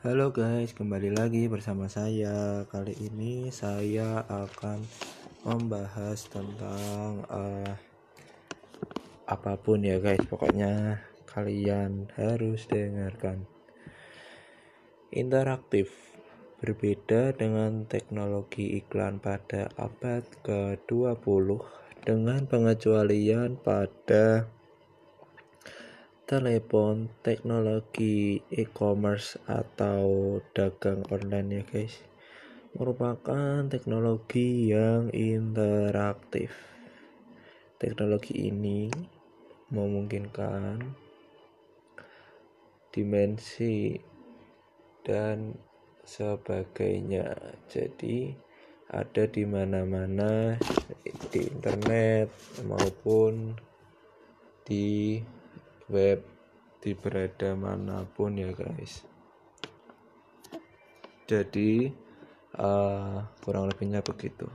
Halo guys, kembali lagi bersama saya. Kali ini saya akan membahas tentang uh, apa pun ya guys. Pokoknya kalian harus dengarkan. Interaktif berbeda dengan teknologi iklan pada abad ke-20 dengan pengecualian pada telepon, teknologi e-commerce atau dagang online ya guys merupakan teknologi yang interaktif. Teknologi ini memungkinkan dimensi dan sebagainya. Jadi ada di mana-mana di internet maupun di web di berada mana pun ya guys. Jadi uh, kurang lebihnya begitu